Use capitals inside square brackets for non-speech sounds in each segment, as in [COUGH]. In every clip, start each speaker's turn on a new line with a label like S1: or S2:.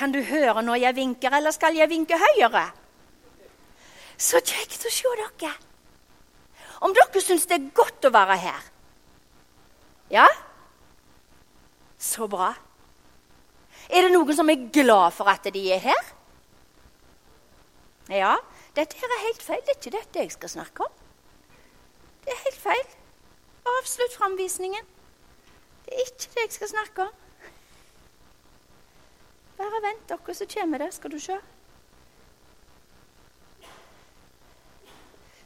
S1: Kan du høre når jeg vinker, eller skal jeg vinke høyere? Så kjekt å se dere. Om dere syns det er godt å være her? Ja? Så bra. Er det noen som er glad for at de er her? Ja, dette her er helt feil. Det er ikke dette jeg skal snakke om. Det er helt feil. Avslutt framvisningen. Det er ikke det jeg skal snakke om. Bare vent, dere, så kommer det, skal du se.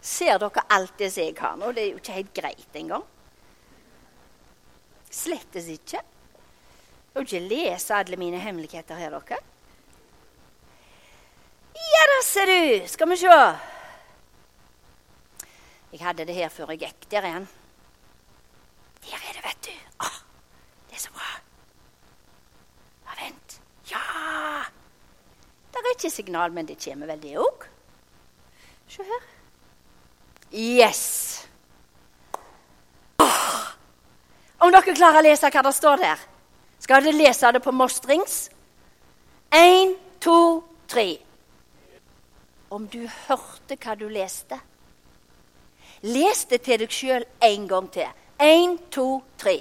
S1: Ser dere alt det som jeg har nå? Det er jo ikke helt greit engang. Slettes ikke. Jeg kan ikke lese alle mine hemmeligheter her, dere. Ja da, ser du. Skal vi se. Jeg hadde det her før jeg gikk. Der er han. Der er det, vet du. Å, det er så bra. Ja, Det er ikke signal, men det kommer vel, det òg. Se her. Yes! Åh. Om dere klarer å lese hva det står der? Skal dere lese det på mostrings? Én, to, tre. Om du hørte hva du leste Les det til deg sjøl en gang til. Én, to, tre.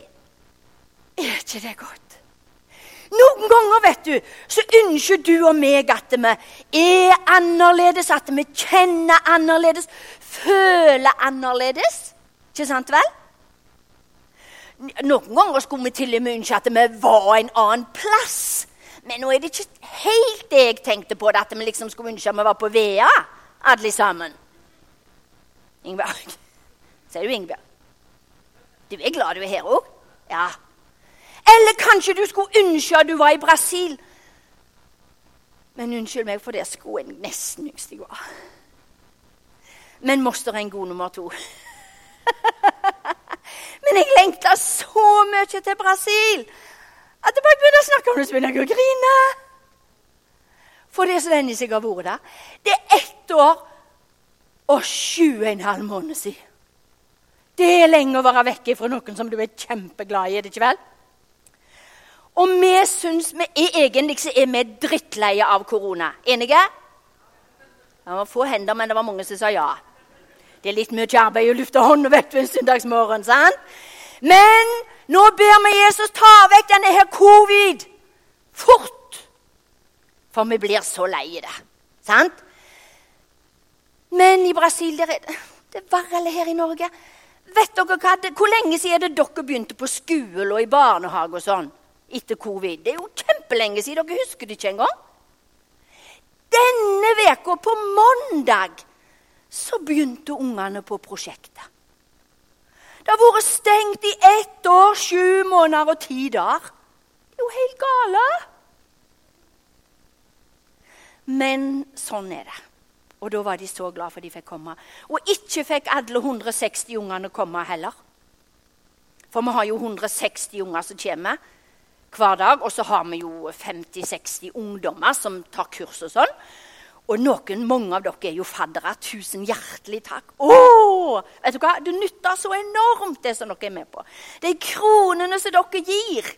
S1: Er ikke det godt? Noen ganger vet du, så ønsker du og meg at vi er annerledes, at vi kjenner annerledes, føler annerledes. Ikke sant vel? Noen ganger skulle vi til og med ønske at vi var en annen plass. Men nå er det ikke helt det jeg tenkte på, at vi liksom skulle ønske at vi var på Vea, alle sammen. Ingebjørg. Sier du Ingebjørg? Du er glad du er her òg? Ja. Eller kanskje du skulle ønske at du var i Brasil. Men unnskyld meg, for det skulle jeg nesten ønske jeg var. Men moster er en god nummer to. [LAUGHS] Men jeg lengta så mye til Brasil at jeg bare begynner å snakke om det, så begynner jeg å grine. For det er så lenge jeg har vært der. Det er ett år og sju og en halv måned siden. Det er lenge å være vekke fra noen som du er kjempeglad i, er det ikke vel? Og vi syns vi er egentlig så er vi drittleie av korona. Enige? Det var få hender, men det var mange som sa ja. Det er litt mye arbeid å lufte hånda vekk en søndagsmorgen. sant? Men nå ber vi Jesus ta vekk denne her covid fort. For vi blir så lei det. Sant? Men i Brasil det er det verre eller her i Norge. Vet dere hva? Hvor lenge siden er det dere begynte på skole og i barnehage og sånn etter covid? Det er jo kjempelenge siden. Dere husker det ikke engang. Denne veka på mandag så begynte ungene på prosjektet. Det har vært stengt i ett år, sju måneder og ti dager. Det er jo helt gale. Men sånn er det. Og da var de så glad for de fikk komme. Og ikke fikk alle 160 ungene komme heller. For vi har jo 160 unger som kommer hver dag. Og så har vi jo 50-60 ungdommer som tar kurs og sånn. Og noen, mange av dere er jo faddere. Tusen hjertelig takk. Åh, vet du hva? Det nytter så enormt, det som dere er med på. De kronene som dere gir.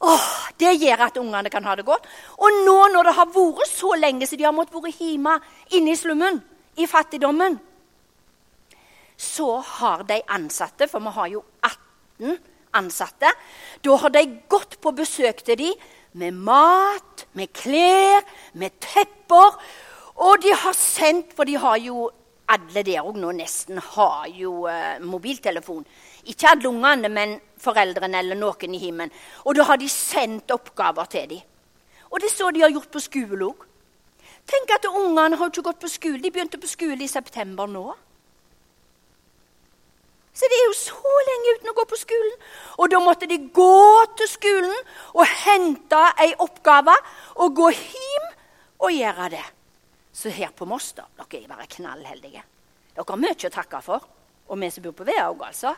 S1: Åh, Det gjør at ungene kan ha det godt. Og nå når det har vært så lenge siden de har måttet være hjemme inne i slummen, i fattigdommen, så har de ansatte, for vi har jo 18 ansatte, da har de gått på besøk til dem med mat, med klær, med tepper. Og de har sendt, for de har jo alle der òg nå nesten har jo uh, mobiltelefon. Ikke alle ungene, men foreldrene eller noen i himmelen. Og da har de sendt oppgaver til dem. Og det er så de har gjort på skole òg. Tenk at ungene har ikke gått på skole. De begynte på skole i september nå. Så det er jo så lenge uten å gå på skolen. Og da måtte de gå til skolen og hente ei oppgave og gå hjem og gjøre det. Så her på Moss da, dere er bare knallheldige. Dere har mye å takke for. Og vi som bor på Vea òg, altså.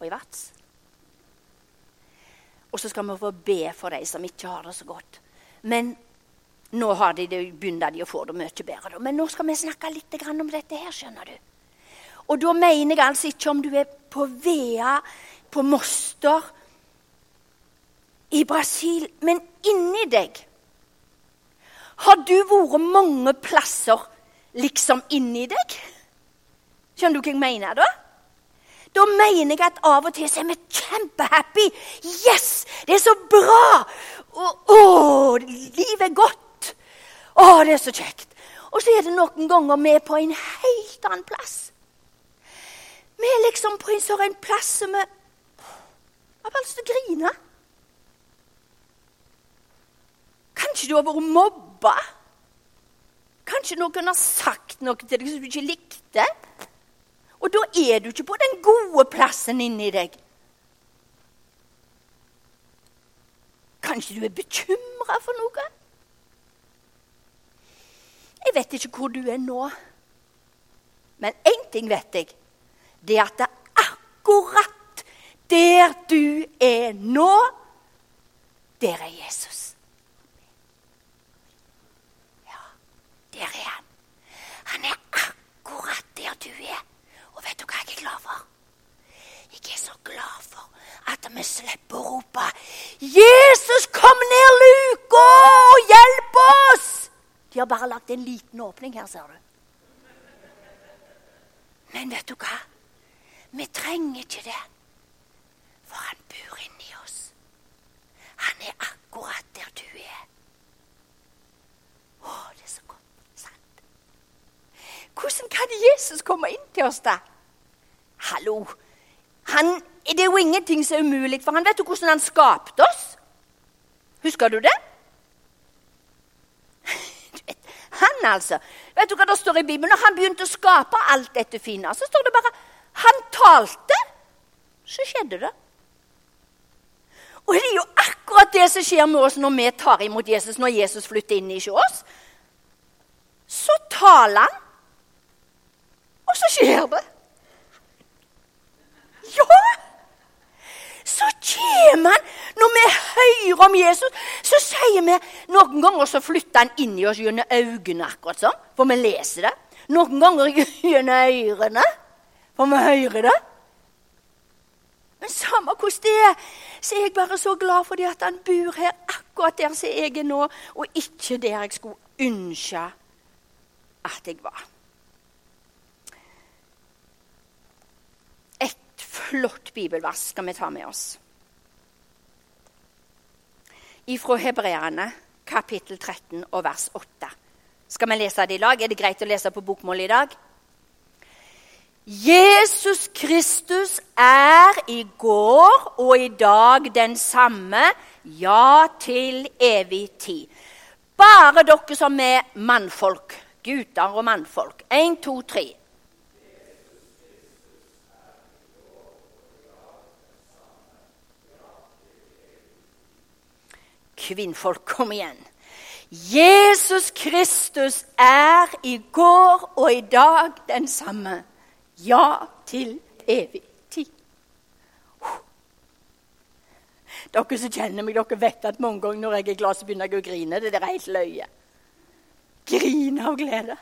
S1: Og i Vats. Og så skal vi få be for de som ikke har det så godt. Men nå har de det, begynner de å få det mye bedre. Men nå skal vi snakke litt om dette her, skjønner du. Og da mener jeg altså ikke om du er på Vea, på Moster, i Brasil, men inni deg Har du vært mange plasser liksom inni deg? Skjønner du hva jeg mener da? Da mener jeg at av og til så er vi kjempehappy. Yes! Det er så bra! Å, livet er godt. Å, det er så kjekt. Og så er det noen ganger vi er på en helt annen plass. Liksom på en sånn plass som jeg har bare lyst til å grine. Kanskje du har vært mobba? Kanskje noen har sagt noe til deg som du ikke likte? Og da er du ikke på den gode plassen inni deg. Kanskje du er bekymra for noe? Jeg vet ikke hvor du er nå. Men én ting vet jeg. Det er at akkurat der du er nå, der er Jesus. Ja, der er han. Han er akkurat der du er. Og vet du hva jeg er glad for? Jeg er så glad for at vi slipper å rope 'Jesus, kom ned luka og hjelp oss!' De har bare lagt en liten åpning her, ser du. Men vet du hva? Vi trenger ikke det. For han bor inni oss. Han er akkurat der du er. Å, det er så godt sant. Hvordan kan Jesus komme inn til oss, da? Hallo. Han, det er jo ingenting som er umulig, for han vet jo hvordan han skapte oss. Husker du det? [LAUGHS] Han, altså. Vet du hva det står i Bibelen? Når han begynte å skape alt dette fine, så står det bare Han talte. Så skjedde det. Og det er jo akkurat det som skjer med oss når vi tar imot Jesus, når Jesus flytter inn i oss. Så taler han, og så skjer det. Ja! Så kommer han. Når vi hører om Jesus, så sier vi Noen ganger så flytter han inn i oss gjennom øynene, akkurat sånn, for vi leser det. Noen ganger [LAUGHS] gjennom ørene, for vi hører det. Men samme hvordan det er, så er jeg bare så glad for at han bor her akkurat der som jeg er nå, og ikke der jeg skulle ønske at jeg var. Et flott bibelvers skal vi ta med oss. Ifra Hebreerne, kapittel 13 og vers 8. Skal vi lese det i lag? Er det greit å lese på bokmål i dag? Jesus Kristus er i går og i dag den samme, ja, til evig tid. Bare dere som er mannfolk, gutter og mannfolk. Én, to, tre. Kvinnfolk, kom igjen. Jesus Kristus er i går og i dag den samme. Ja, til evig tid. Dere som kjenner meg, dere vet at mange ganger når jeg er glad, så begynner jeg å grine. Det er helt løye. Grine av glede.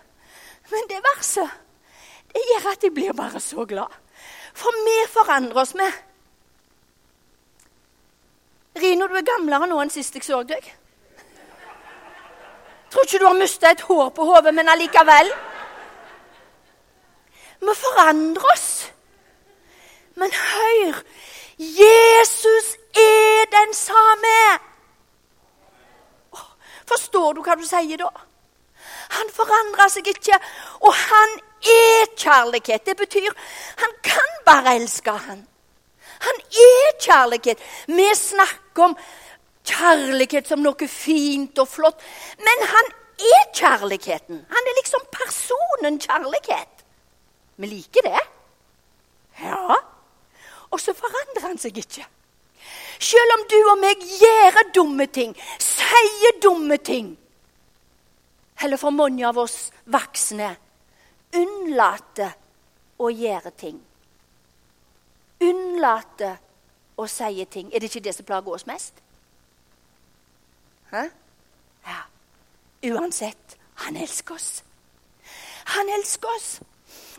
S1: Men det verset, det gjør at jeg blir bare så glad. For vi forandrer oss med. Rino, du er gamlere nå enn sist jeg så deg. Tror ikke du har mista et hår på hodet, men allikevel. Vi forandre oss. Men hør Jesus er den samme. Forstår du hva du sier da? Han forandrer seg ikke, og han er kjærlighet. Det betyr han kan bare elske han. Han er kjærlighet. Vi snakker om kjærlighet som noe fint og flott. Men han er kjærligheten. Han er liksom personen kjærlighet. Vi liker det. Ja. Og så forandrer han seg ikke. Selv om du og meg gjør dumme ting, sier dumme ting, eller for mange av oss voksne unnlater å gjøre ting unnlater å si ting. Er det ikke det som plager oss mest? Hæ? Ja. Uansett, han elsker oss. Han elsker oss.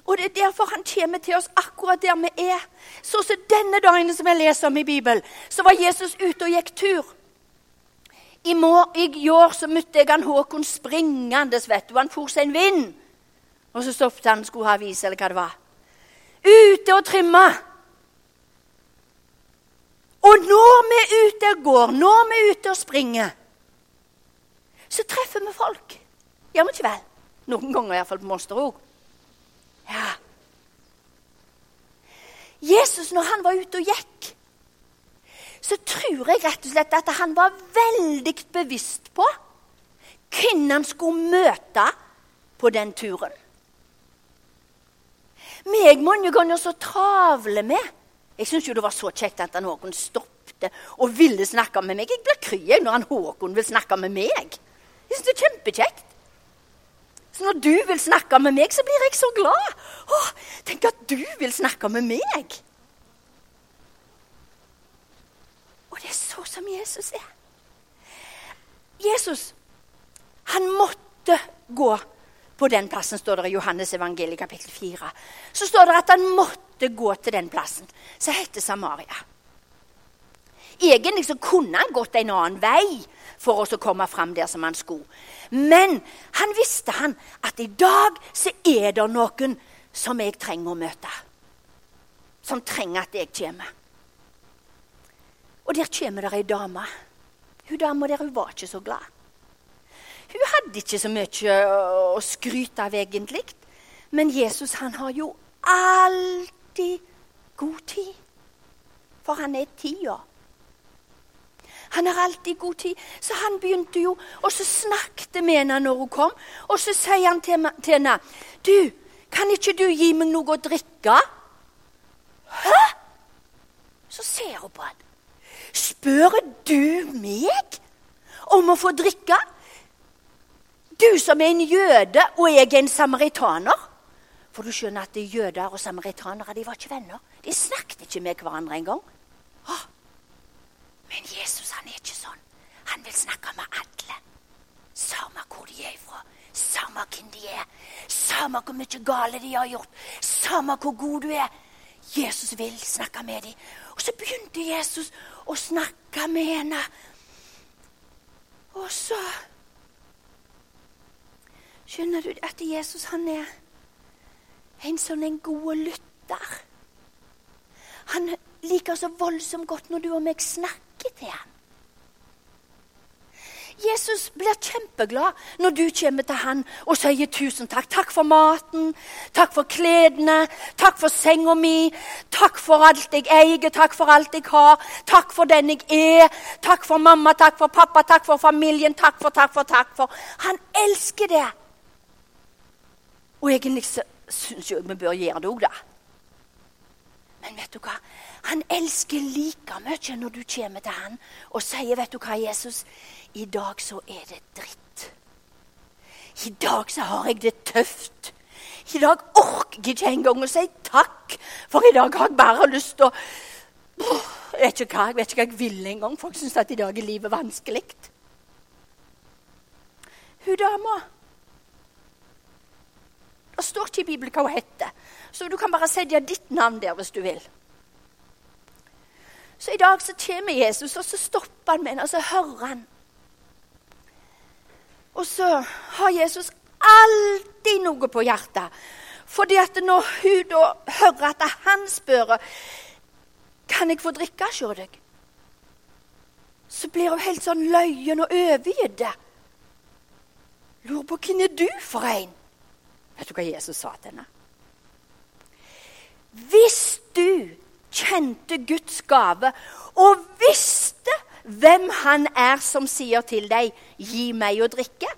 S1: Og det er derfor han kommer til oss akkurat der vi er. Så som denne dagen som jeg leser om i Bibelen, så var Jesus ute og gikk tur. I, mor, så møtte jeg han Håkon springende. vet du. Han for seg en vind. Og så stoppet han skulle ha avis, eller hva det var. Ute og trimma. Og når vi er ute og går, når vi er ute og springer, så treffer vi folk. Gjør vi ikke vel? Noen ganger iallfall på Monster òg. Ja. Jesus, når han var ute og gikk, så tror jeg rett og slett at han var veldig bevisst på hvem han skulle møte på den turen. Meg mange ganger så travle med. Jeg syns jo det var så kjekt at han Håkon stoppet og ville snakke med meg. Jeg blir kry når han Håkon vil snakke med meg. Jeg synes det er kjempekjekt. Så når du vil snakke med meg, så blir jeg så glad. Åh, tenk at du vil snakke med meg. Og det er så som Jesus er. Jesus, han måtte gå på den plassen, står det i Johannes evangeliet kapittel 4. Så står det at han måtte gå til den plassen som heter Samaria. Egentlig så kunne han gått en annen vei for å komme fram der som han skulle. Men han visste han at i dag så er det noen som jeg trenger å møte. Som trenger at jeg kommer. Og der kommer det ei dame. Hun dama der hun var ikke så glad. Hun hadde ikke så mye å skryte av egentlig. Men Jesus han har jo alltid god tid. For han er tida. Han har alltid god tid. Så han begynte jo, og så snakket med henne når hun kom. Og så sier han til, til henne, 'Du, kan ikke du gi meg noe å drikke?' Hæ? Så ser hun på han. 'Spør du meg om å få drikke?' Du som er en jøde, og jeg er en samaritaner. For du skjønner at jøder og samaritanere de var ikke venner. De snakket ikke med hverandre engang. Men Jesus han er ikke sånn. Han vil snakke med alle. Samme hvor de er ifra, samme hvem de er, samme hvor mye gale de har gjort, samme hvor god du er. Jesus vil snakke med dem. Og så begynte Jesus å snakke med henne. Og så Skjønner du at Jesus han er en sånn en god lytter? Han liker så voldsomt godt når du og meg snakker til ham. Jesus blir kjempeglad når du kommer til han og sier tusen takk. Takk for maten, takk for klærne, takk for senga mi, takk for alt jeg eier, takk for alt jeg har, takk for den jeg er, takk for mamma, takk for pappa, takk for familien, takk for, takk for, takk for. Han elsker det. Og egentlig syns jeg vi bør gjøre det òg, da. Men vet du hva? Han elsker like mye når du kommer til han og sier, 'Vet du hva, Jesus, i dag så er det dritt.' I dag så har jeg det tøft. I dag orker jeg ikke engang å si takk, for i dag har jeg bare lyst til å Jeg vet ikke hva jeg vet ikke hva jeg vil engang. Folk syns at i dag er livet vanskelig. Hun dama Det står ikke i Bibelen hva hun heter, så du kan bare sette ditt navn der hvis du vil. Så i dag så kommer Jesus, og så stopper han med henne, og så hører han. Og så har Jesus alltid noe på hjertet. Fordi at når hun da hører at han spør kan jeg få drikke hos deg, så blir hun helt sånn løyen og overgitt. Lurer på hvem er du for en? Vet du hva Jesus sa til henne? Hvis kjente Guds gave og visste hvem han er som sier til deg 'gi meg å drikke',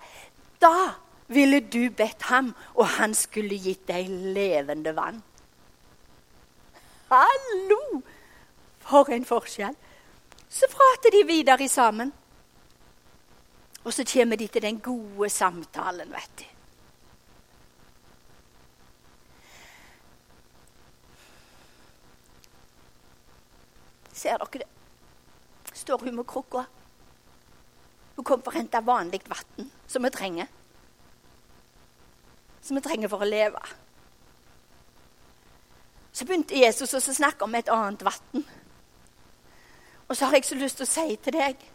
S1: da ville du bedt ham, og han skulle gitt deg levende vann. Hallo! For en forskjell. Så prater de videre sammen. Og så kommer de til den gode samtalen, vet du. Ser dere det? Står hun med krukka. Hun kom for å hente vanlig vann som vi trenger. Som vi trenger for å leve. Så begynte Jesus å snakke om et annet vann. Og så har jeg så lyst til å si til deg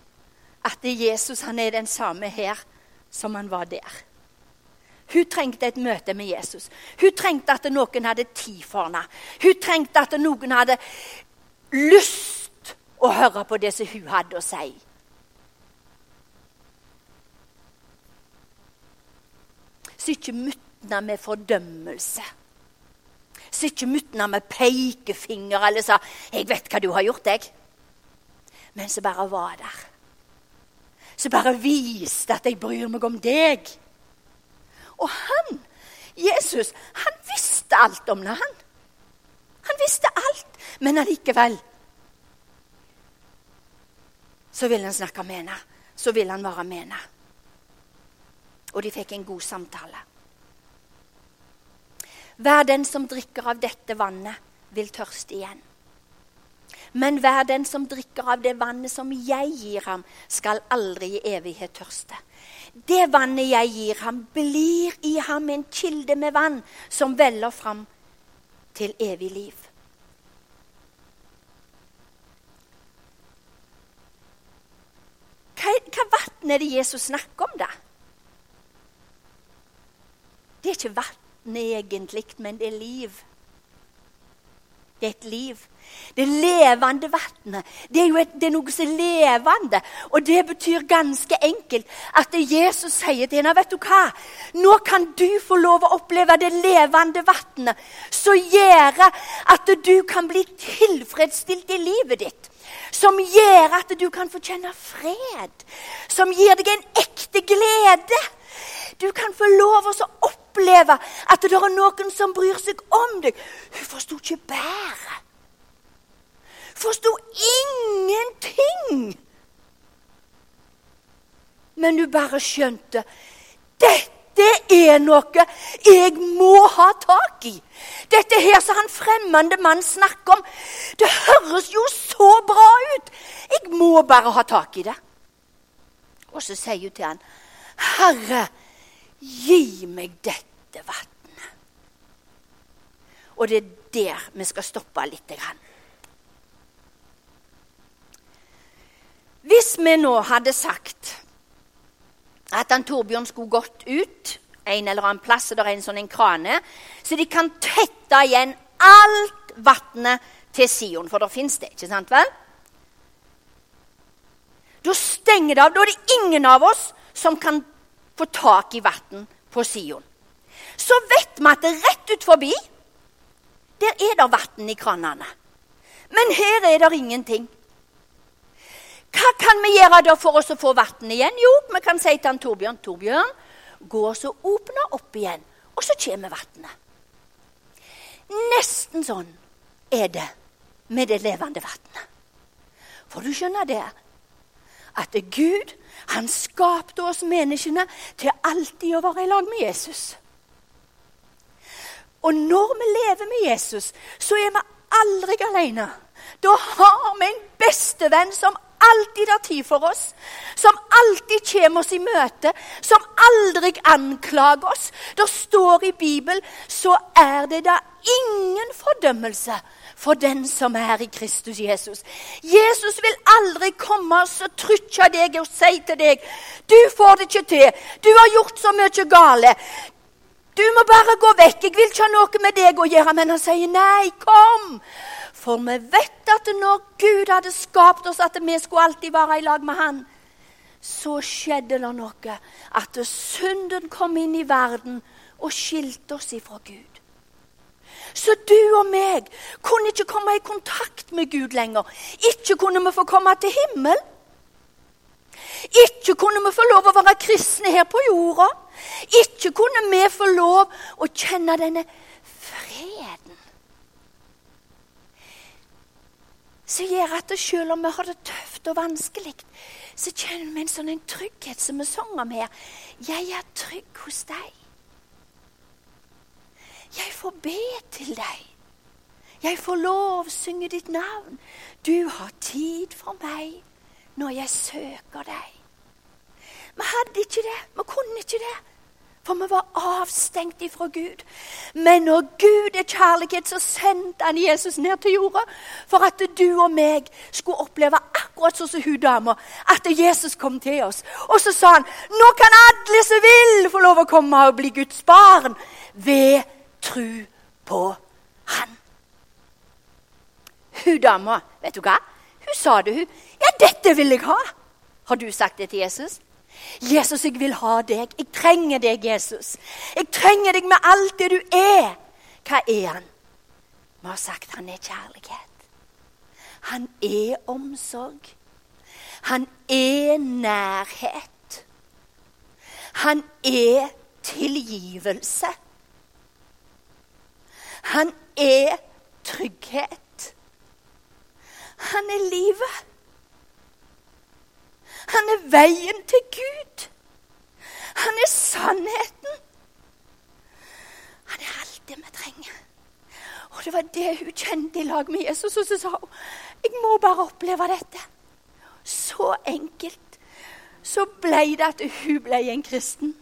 S1: at Jesus han er den samme her som han var der. Hun trengte et møte med Jesus. Hun trengte at noen hadde tid for henne. Hun trengte at noen hadde lyst å høre på det som hun hadde å si. Så ikke mutna med fordømmelse. Så ikke mutna med pekefinger eller sa 'Jeg vet hva du har gjort', jeg. Men så bare var der. Så bare viste at jeg bryr meg om deg. Og han, Jesus, han visste alt om det, han. Han visste alt, men allikevel så ville han snakke med henne. Så ville han være med henne. Og de fikk en god samtale. Hver den som drikker av dette vannet, vil tørste igjen. Men hver den som drikker av det vannet som jeg gir ham, skal aldri i evighet tørste. Det vannet jeg gir ham, blir i ham en kilde med vann som veller fram til evig liv. Hva, hva vann er det Jesus snakker om, da? Det er ikke vann egentlig, men det er liv. Det er et liv. Det levende vannet. Det er jo et, det er noe som er levende. Og det betyr ganske enkelt at det Jesus sier til henne vet du hva? Nå kan du få lov å oppleve det levende vannet som gjør at du kan bli tilfredsstilt i livet ditt. Som gjør at du kan få kjenne fred. Som gir deg en ekte glede. Du kan få lov å oppleve at det er noen som bryr seg om deg. Hun forsto ikke bæret. Forsto ingenting. Men hun bare skjønte dette er noe jeg må ha tak i. Dette her som han fremmede mann snakker om, det høres jo så bra ut. Jeg må bare ha tak i det. Og så sier hun til han, 'Herre, Gi meg dette vannet. Og det er der vi skal stoppe litt. Hvis vi nå hadde sagt at han Torbjørn skulle gått ut en eller annen plass, og det er en sånn en krane, så de kan tette igjen alt vannet til Sion, for det fins det, ikke sant vel? Da stenger det av. Da er det ingen av oss som kan få tak i vann på Sion. Så vet vi at det rett ut forbi der er det vann i kranene. Men her er det ingenting. Hva kan vi gjøre da for oss å få vann igjen? Jo, vi kan si til han Torbjørn Torbjørn, gå og så åpne opp igjen, og så kommer vannet. Nesten sånn er det med det levende vannet. For du skjønner det at Gud han skapte oss menneskene til alltid å være i lag med Jesus. Og når vi lever med Jesus, så er vi aldri alene. Da har vi en bestevenn som alltid har tid for oss, som alltid kommer oss i møte, som aldri anklager oss. Det står i Bibelen så er det da ingen fordømmelse for den som er i Kristus Jesus. Jesus vil aldri komme og trykke deg og si til deg 'Du får det ikke til. Du har gjort så mye gale. Du må bare gå vekk. Jeg vil ikke ha noe med deg å gjøre.' Men han sier, 'Nei, kom.' For vi vet at når Gud hadde skapt oss, at vi skulle alltid være i lag med Han, så skjedde det noe. At synden kom inn i verden og skilte oss ifra Gud. Så du og meg kunne ikke komme i kontakt med Gud lenger. Ikke kunne vi få komme til himmelen. Ikke kunne vi få lov å være kristne her på jorda. Ikke kunne vi få lov å kjenne denne freden. Som gjør at selv om vi har det tøft og vanskelig, så kjenner vi en sånn trygghet som vi sang om her. Jeg er trygg hos deg. Jeg får be til deg. Jeg får lov å synge ditt navn. Du har tid for meg når jeg søker deg. Vi hadde ikke det. Vi kunne ikke det. For vi var avstengt ifra Gud. Men når Gud er kjærlighet, så sendte han Jesus ned til jorda for at du og meg skulle oppleve akkurat sånn som hun dama, at Jesus kom til oss. Og så sa han nå kan alle som vil, få lov å komme og bli Guds barn ved tru på Han. Hun dama, vet du hva? Hun sa det, hun. Ja, dette vil jeg ha. Har du sagt det til Jesus? 'Jesus, jeg vil ha deg. Jeg trenger deg, Jesus. Jeg trenger deg med alt det du er.' Hva er han? Vi har sagt han er kjærlighet. Han er omsorg. Han er nærhet. Han er tilgivelse. Han er trygghet. Han er livet. Han er veien til Gud. Han er sannheten. Han er alt det vi trenger. Og det var det hun kjente i lag med Jesus. Og så sa hun jeg må bare oppleve dette. Så enkelt. Så ble det at hun ble en kristen.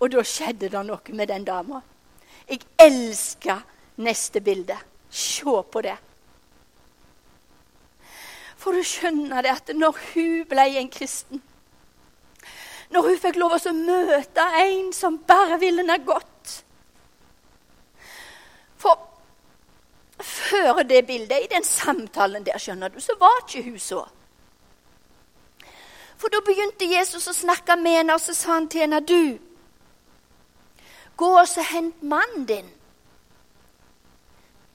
S1: Og da skjedde det noe med den dama. Jeg elsker neste bilde. Se på det. For du skjønner det at når hun ble en kristen Når hun fikk lov å møte en som bare ville henne godt For før det bildet, i den samtalen der, skjønner du, så var ikke hun så. For da begynte Jesus å snakke med henne, og så sa han til henne, du, gå og så hent mannen din.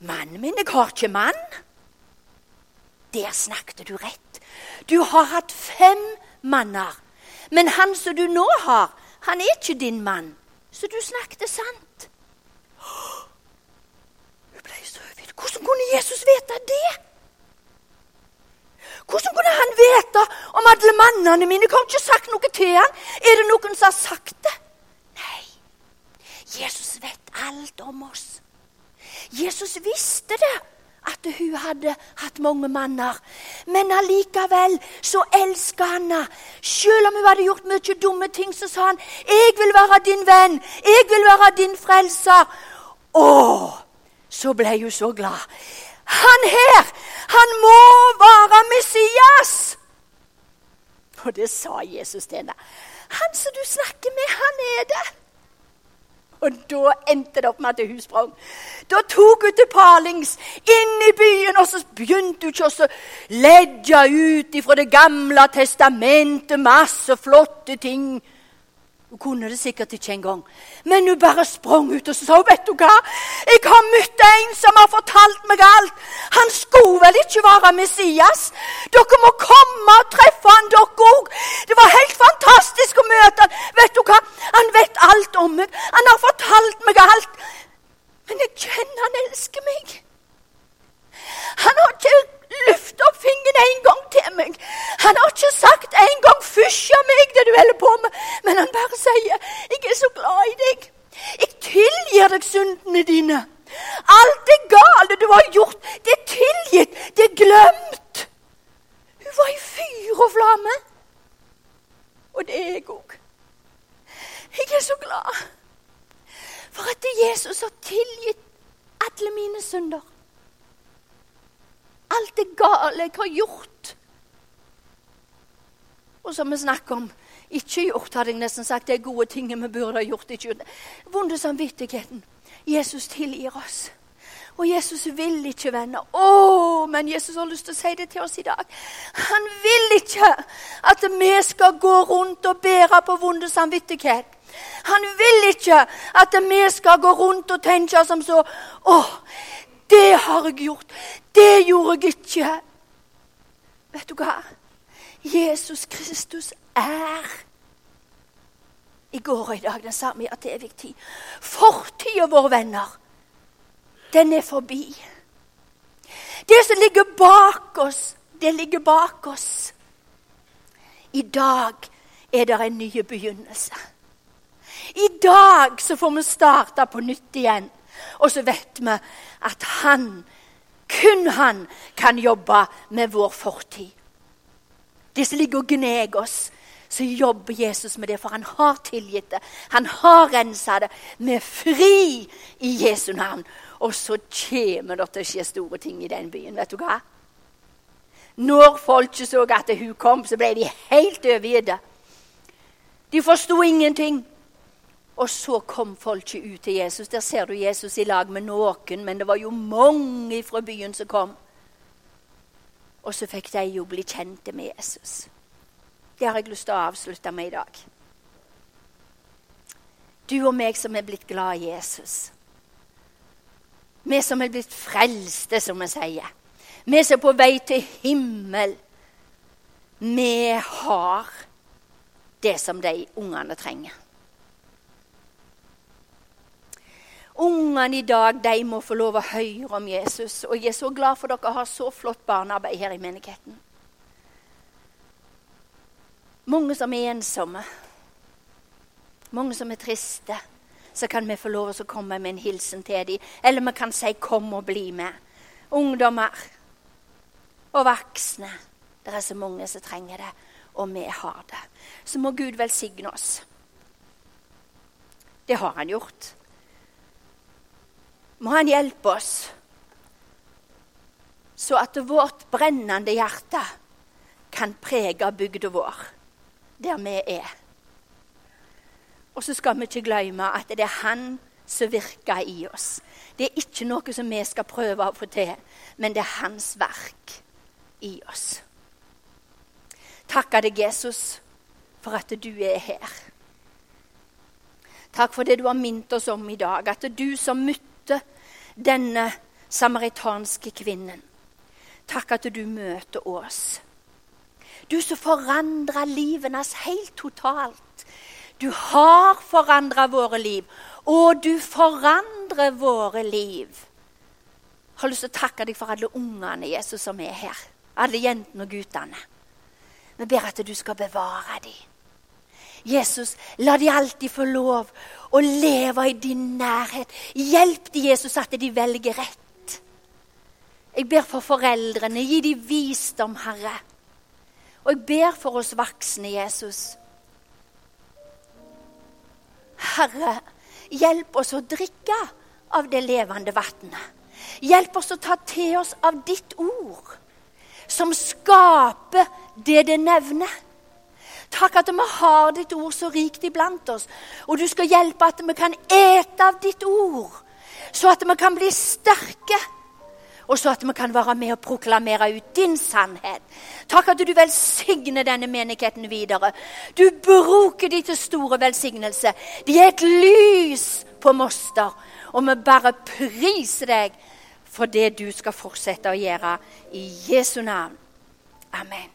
S1: Mannen min? Jeg har ikke mann. Der snakket du rett. Du har hatt fem manner. Men han som du nå har, han er ikke din mann. Så du snakket sant. Hun ble så vidt. Hvordan kunne Jesus vite det? Hvordan kunne han vite om alle mannene mine? Jeg har ikke sagt noe til han. Er det noen som har sagt det? Nei. Jesus vet alt om oss. Jesus visste det at hun hadde hatt mange manner. Men allikevel så elska han henne. Selv om hun hadde gjort mye dumme ting, så sa han 'Jeg vil være din venn. Jeg vil være din frelser.' Å, så ble hun så glad. Han her, han må være Messias! Og det sa Jesus til henne. Han som du snakker med, han er det. Og da endte det opp med at hun sprang. Da tok hun til Palings, inn i byen, og så begynte hun ikke å ledde ut ifra Det gamle testamentet, masse flotte ting. Hun kunne det sikkert ikke engang. Men hun bare sprang ut og sa vet du hva? Jeg har møtt en som har fortalt meg alt. Han skulle vel ikke være Messias? Dere må komme og treffe han dere òg. Det var helt fantastisk å møte han. Vet du hva? Han vet alt om meg. Han har fortalt meg alt. Men jeg kjenner han elsker meg. Han har ikke løft opp fingeren en gang til meg. Han har ikke sagt en gang 'fysj av meg', det du holder på med, men han bare sier 'jeg er så glad i deg'. Jeg tilgir deg syndene dine. Alt det gale du har gjort, det er tilgitt, det er glemt. Hun var i fyr og flamme. Og det er jeg òg. Jeg er så glad for at Jesus har tilgitt alle mine synder det gale jeg har gjort. Og som vi snakker om ikke gjort, hadde jeg nesten sagt. Det er gode ting vi burde ha gjort. ikke Vonde samvittigheten. Jesus tilgir oss. Og Jesus vil ikke, venner. Å, men Jesus har lyst til å si det til oss i dag. Han vil ikke at vi skal gå rundt og bære på vonde samvittighet. Han vil ikke at vi skal gå rundt og tenke som så Å, det har jeg gjort. Det gjorde jeg ikke. Vet du hva? Jesus Kristus er i går og i dag den samme i at evig tid. Fortida vår, venner, den er forbi. Det som ligger bak oss, det ligger bak oss. I dag er det en ny begynnelse. I dag så får vi starte på nytt igjen. Og så vet vi at han, kun han, kan jobbe med vår fortid. Det som ligger og gneger oss, så jobber Jesus med det, for han har tilgitt det. Han har rensa det. Er fri i Jesu navn. Og så kommer det til å skje store ting i den byen. Vet du hva? Når folket så at hun kom, så ble de helt overgitt. De forsto ingenting. Og så kom folket ut til Jesus. Der ser du Jesus i lag med noen, men det var jo mange fra byen som kom. Og så fikk de jo bli kjente med Jesus. Det har jeg lyst til å avslutte med i dag. Du og meg som er blitt glad i Jesus. Vi som er blitt frelste, som vi sier. Vi som er på vei til himmel. Vi har det som de ungene trenger. Ungene i dag de må få lov å høre om Jesus. Og jeg er så glad for dere har så flott barnearbeid her i menigheten. Mange som er ensomme, mange som er triste. Så kan vi få lov å komme med en hilsen til dem. Eller vi kan si 'kom og bli med'. Ungdommer og voksne. Det er så mange som trenger det, og vi har det. Så må Gud velsigne oss. Det har han gjort. Må han hjelpe oss, så at vårt brennende hjerte kan prege bygda vår der vi er. Og så skal vi ikke glemme at det er Han som virker i oss. Det er ikke noe som vi skal prøve å få til, men det er Hans verk i oss. Takke deg, Jesus, for at du er her. Takk for det du har minnet oss om i dag, at du som møtte denne samaritanske kvinnen. Takk at du møter oss. Du som forandra livet hennes helt totalt. Du har forandra våre liv, og du forandrer våre liv. Jeg har lyst til å takke deg for alle ungene Jesus, som er her. Alle jentene og guttene. Vi ber at du skal bevare dem. Jesus, la de alltid få lov å leve i din nærhet. Hjelp de, Jesus, at de velger rett. Jeg ber for foreldrene. Gi dem visdom, Herre. Og jeg ber for oss voksne, Jesus. Herre, hjelp oss å drikke av det levende vannet. Hjelp oss å ta til oss av ditt ord, som skaper det det nevner. Takk at vi har ditt ord så rikt iblant oss. Og du skal hjelpe at vi kan ete av ditt ord, så at vi kan bli sterke og så at vi kan være med og proklamere ut din sannhet. Takk at du velsigner denne menigheten videre. Du bruker de til store velsignelse. De er et lys på Moster. Og vi bare priser deg for det du skal fortsette å gjøre. I Jesu navn. Amen.